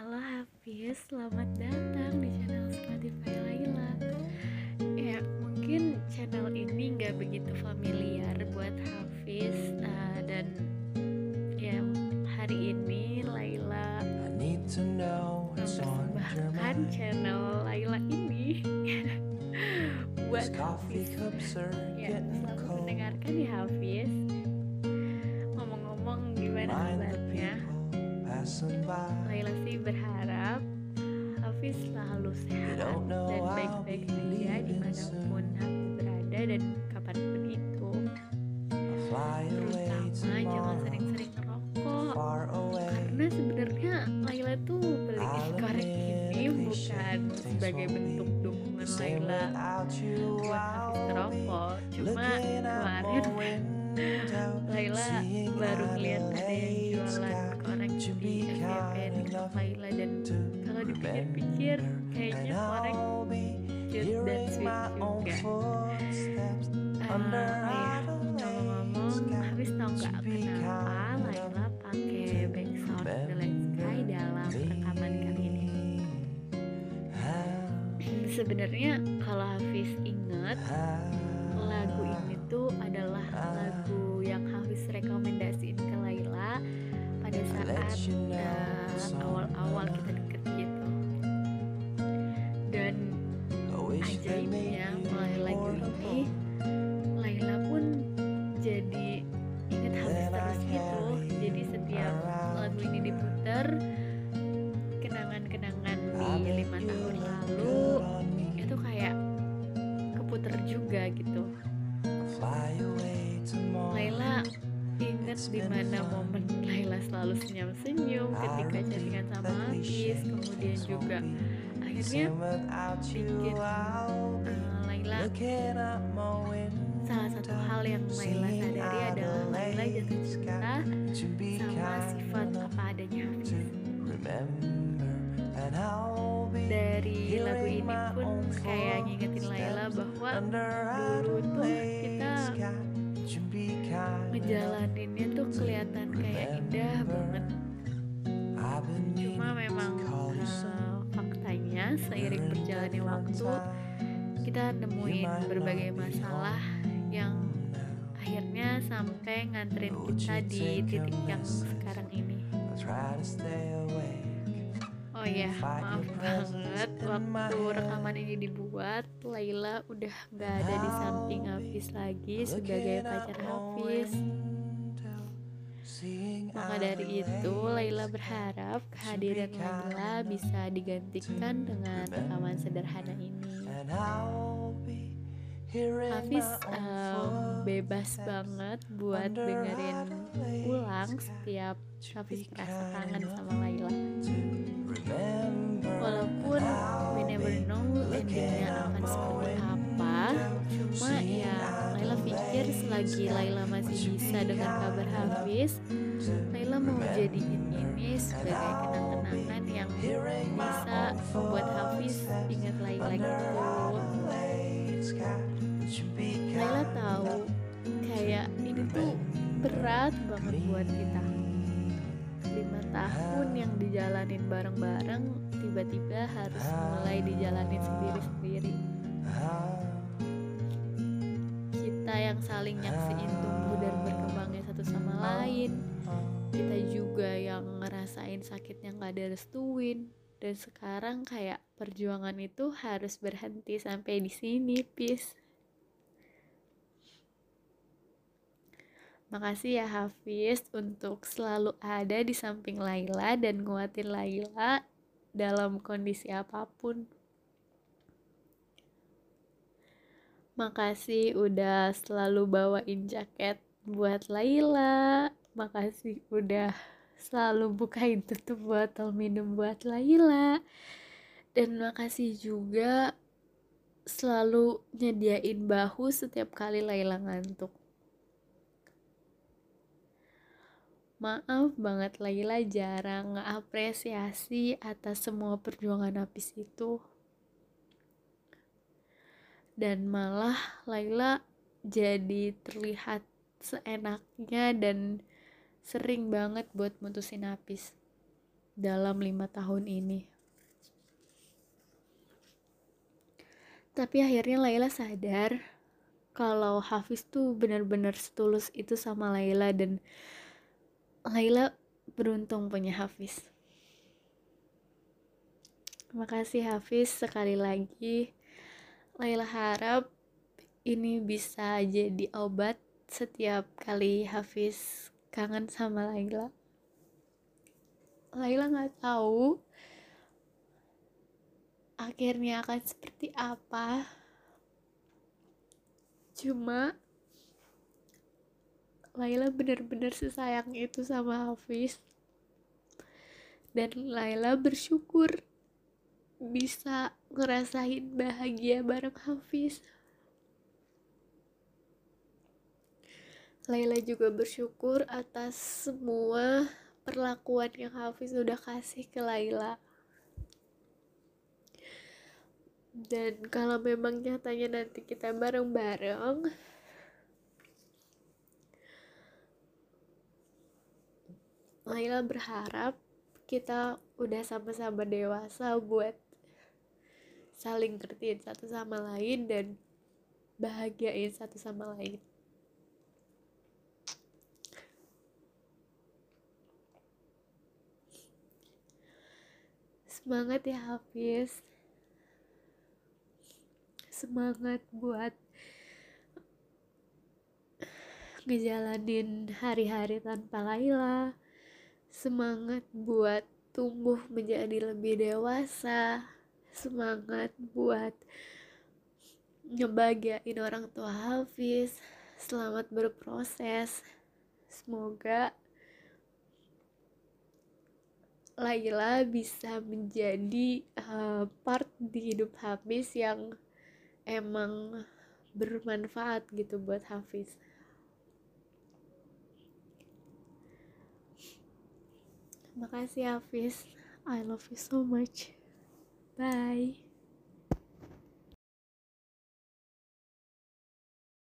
Halo Hafiz, selamat datang di channel Spotify Laila. Ya, mungkin channel ini nggak begitu familiar buat Hafiz uh, dan ya hari ini Laila mempersembahkan channel Laila ini buat Hafiz. Ya, selamat mendengarkan ya Hafiz. Ngomong-ngomong gimana kabarnya? Laila sih berharap Hafiz selalu sehat dan baik-baik saja di mana pun Hafiz berada dan kapan pun itu. Terutama jangan sering-sering ngerokok. Karena sebenarnya Laila tuh beli korek ini bukan sebagai bentuk dukungan Laila buat Hafiz ngerokok. Cuma kemarin Laila baru ngeliat ada yang jualan di FYP TikTok Laila dan kalau dipikir-pikir kayaknya korek cute dan sweet juga. uh, ya ngomong-ngomong habis tau nggak kenapa Laila pakai backsound Belen Sky dalam rekaman kali ini? sebenarnya keputer juga gitu. Laila ingat di mana momen Laila selalu senyum-senyum ketika chattingan sama Hafiz kemudian juga akhirnya bikin uh, Laila salah satu hal yang Laila sadari adalah Laila jatuh cinta sama sifat apa adanya. Hafiz dari lagu bahwa dulu tuh kita ngejalaninnya tuh kelihatan kayak indah banget. Cuma memang uh, faktanya seiring berjalannya waktu kita nemuin berbagai masalah yang akhirnya sampai nganterin kita di titik yang sekarang ini Oh ya, maaf banget waktu rekaman ini dibuat Laila udah gak ada di samping Hafiz lagi sebagai pacar Hafiz. Maka dari itu Laila berharap kehadiran Laila bisa digantikan dengan rekaman sederhana ini. Hafiz um, bebas banget buat dengerin ulang setiap Hafiz merasa kangen sama Laila walaupun we never know endingnya akan seperti apa cuma ya Laila pikir selagi Laila masih bisa dengar kabar Hafiz Laila mau jadiin ini sebagai kenang-kenangan yang bisa membuat Hafiz ingat Laila gitu. Laila tahu kayak ini tuh berat banget buat kita lima tahun yang dijalanin bareng-bareng tiba-tiba harus mulai dijalanin sendiri-sendiri. Kita yang saling nyaksiin tumbuh dan berkembangnya satu sama lain. Kita juga yang ngerasain sakitnya gak ada restuin dan sekarang kayak perjuangan itu harus berhenti sampai di sini peace Makasih ya Hafiz untuk selalu ada di samping Laila dan nguatin Laila dalam kondisi apa pun. Makasih udah selalu bawain jaket buat Laila. Makasih udah selalu bukain tutup botol minum buat Laila. Dan makasih juga selalu nyediain bahu setiap kali Laila ngantuk. Maaf banget Laila jarang ngapresiasi atas semua perjuangan Hafiz itu. Dan malah Laila jadi terlihat seenaknya dan sering banget buat mutusin Hafiz. dalam lima tahun ini. Tapi akhirnya Laila sadar kalau Hafiz tuh benar-benar setulus itu sama Laila dan Laila beruntung punya Hafiz. Terima kasih Hafiz sekali lagi. Laila harap ini bisa jadi obat setiap kali Hafiz kangen sama Laila. Laila nggak tahu akhirnya akan seperti apa cuma Laila benar-benar sesayang itu sama Hafiz. Dan Laila bersyukur bisa ngerasain bahagia bareng Hafiz. Laila juga bersyukur atas semua perlakuan yang Hafiz udah kasih ke Laila. Dan kalau memang nyatanya nanti kita bareng-bareng Laila berharap kita udah sama-sama dewasa buat saling ngertiin satu sama lain dan bahagiain satu sama lain. Semangat ya Hafiz. Semangat buat ngejalanin hari-hari tanpa Laila semangat buat tumbuh menjadi lebih dewasa. Semangat buat ngebahagiain orang tua Hafiz. Selamat berproses. Semoga Laila bisa menjadi uh, part di hidup Hafiz yang emang bermanfaat gitu buat Hafiz Makasih Hafiz. I love you so much. Bye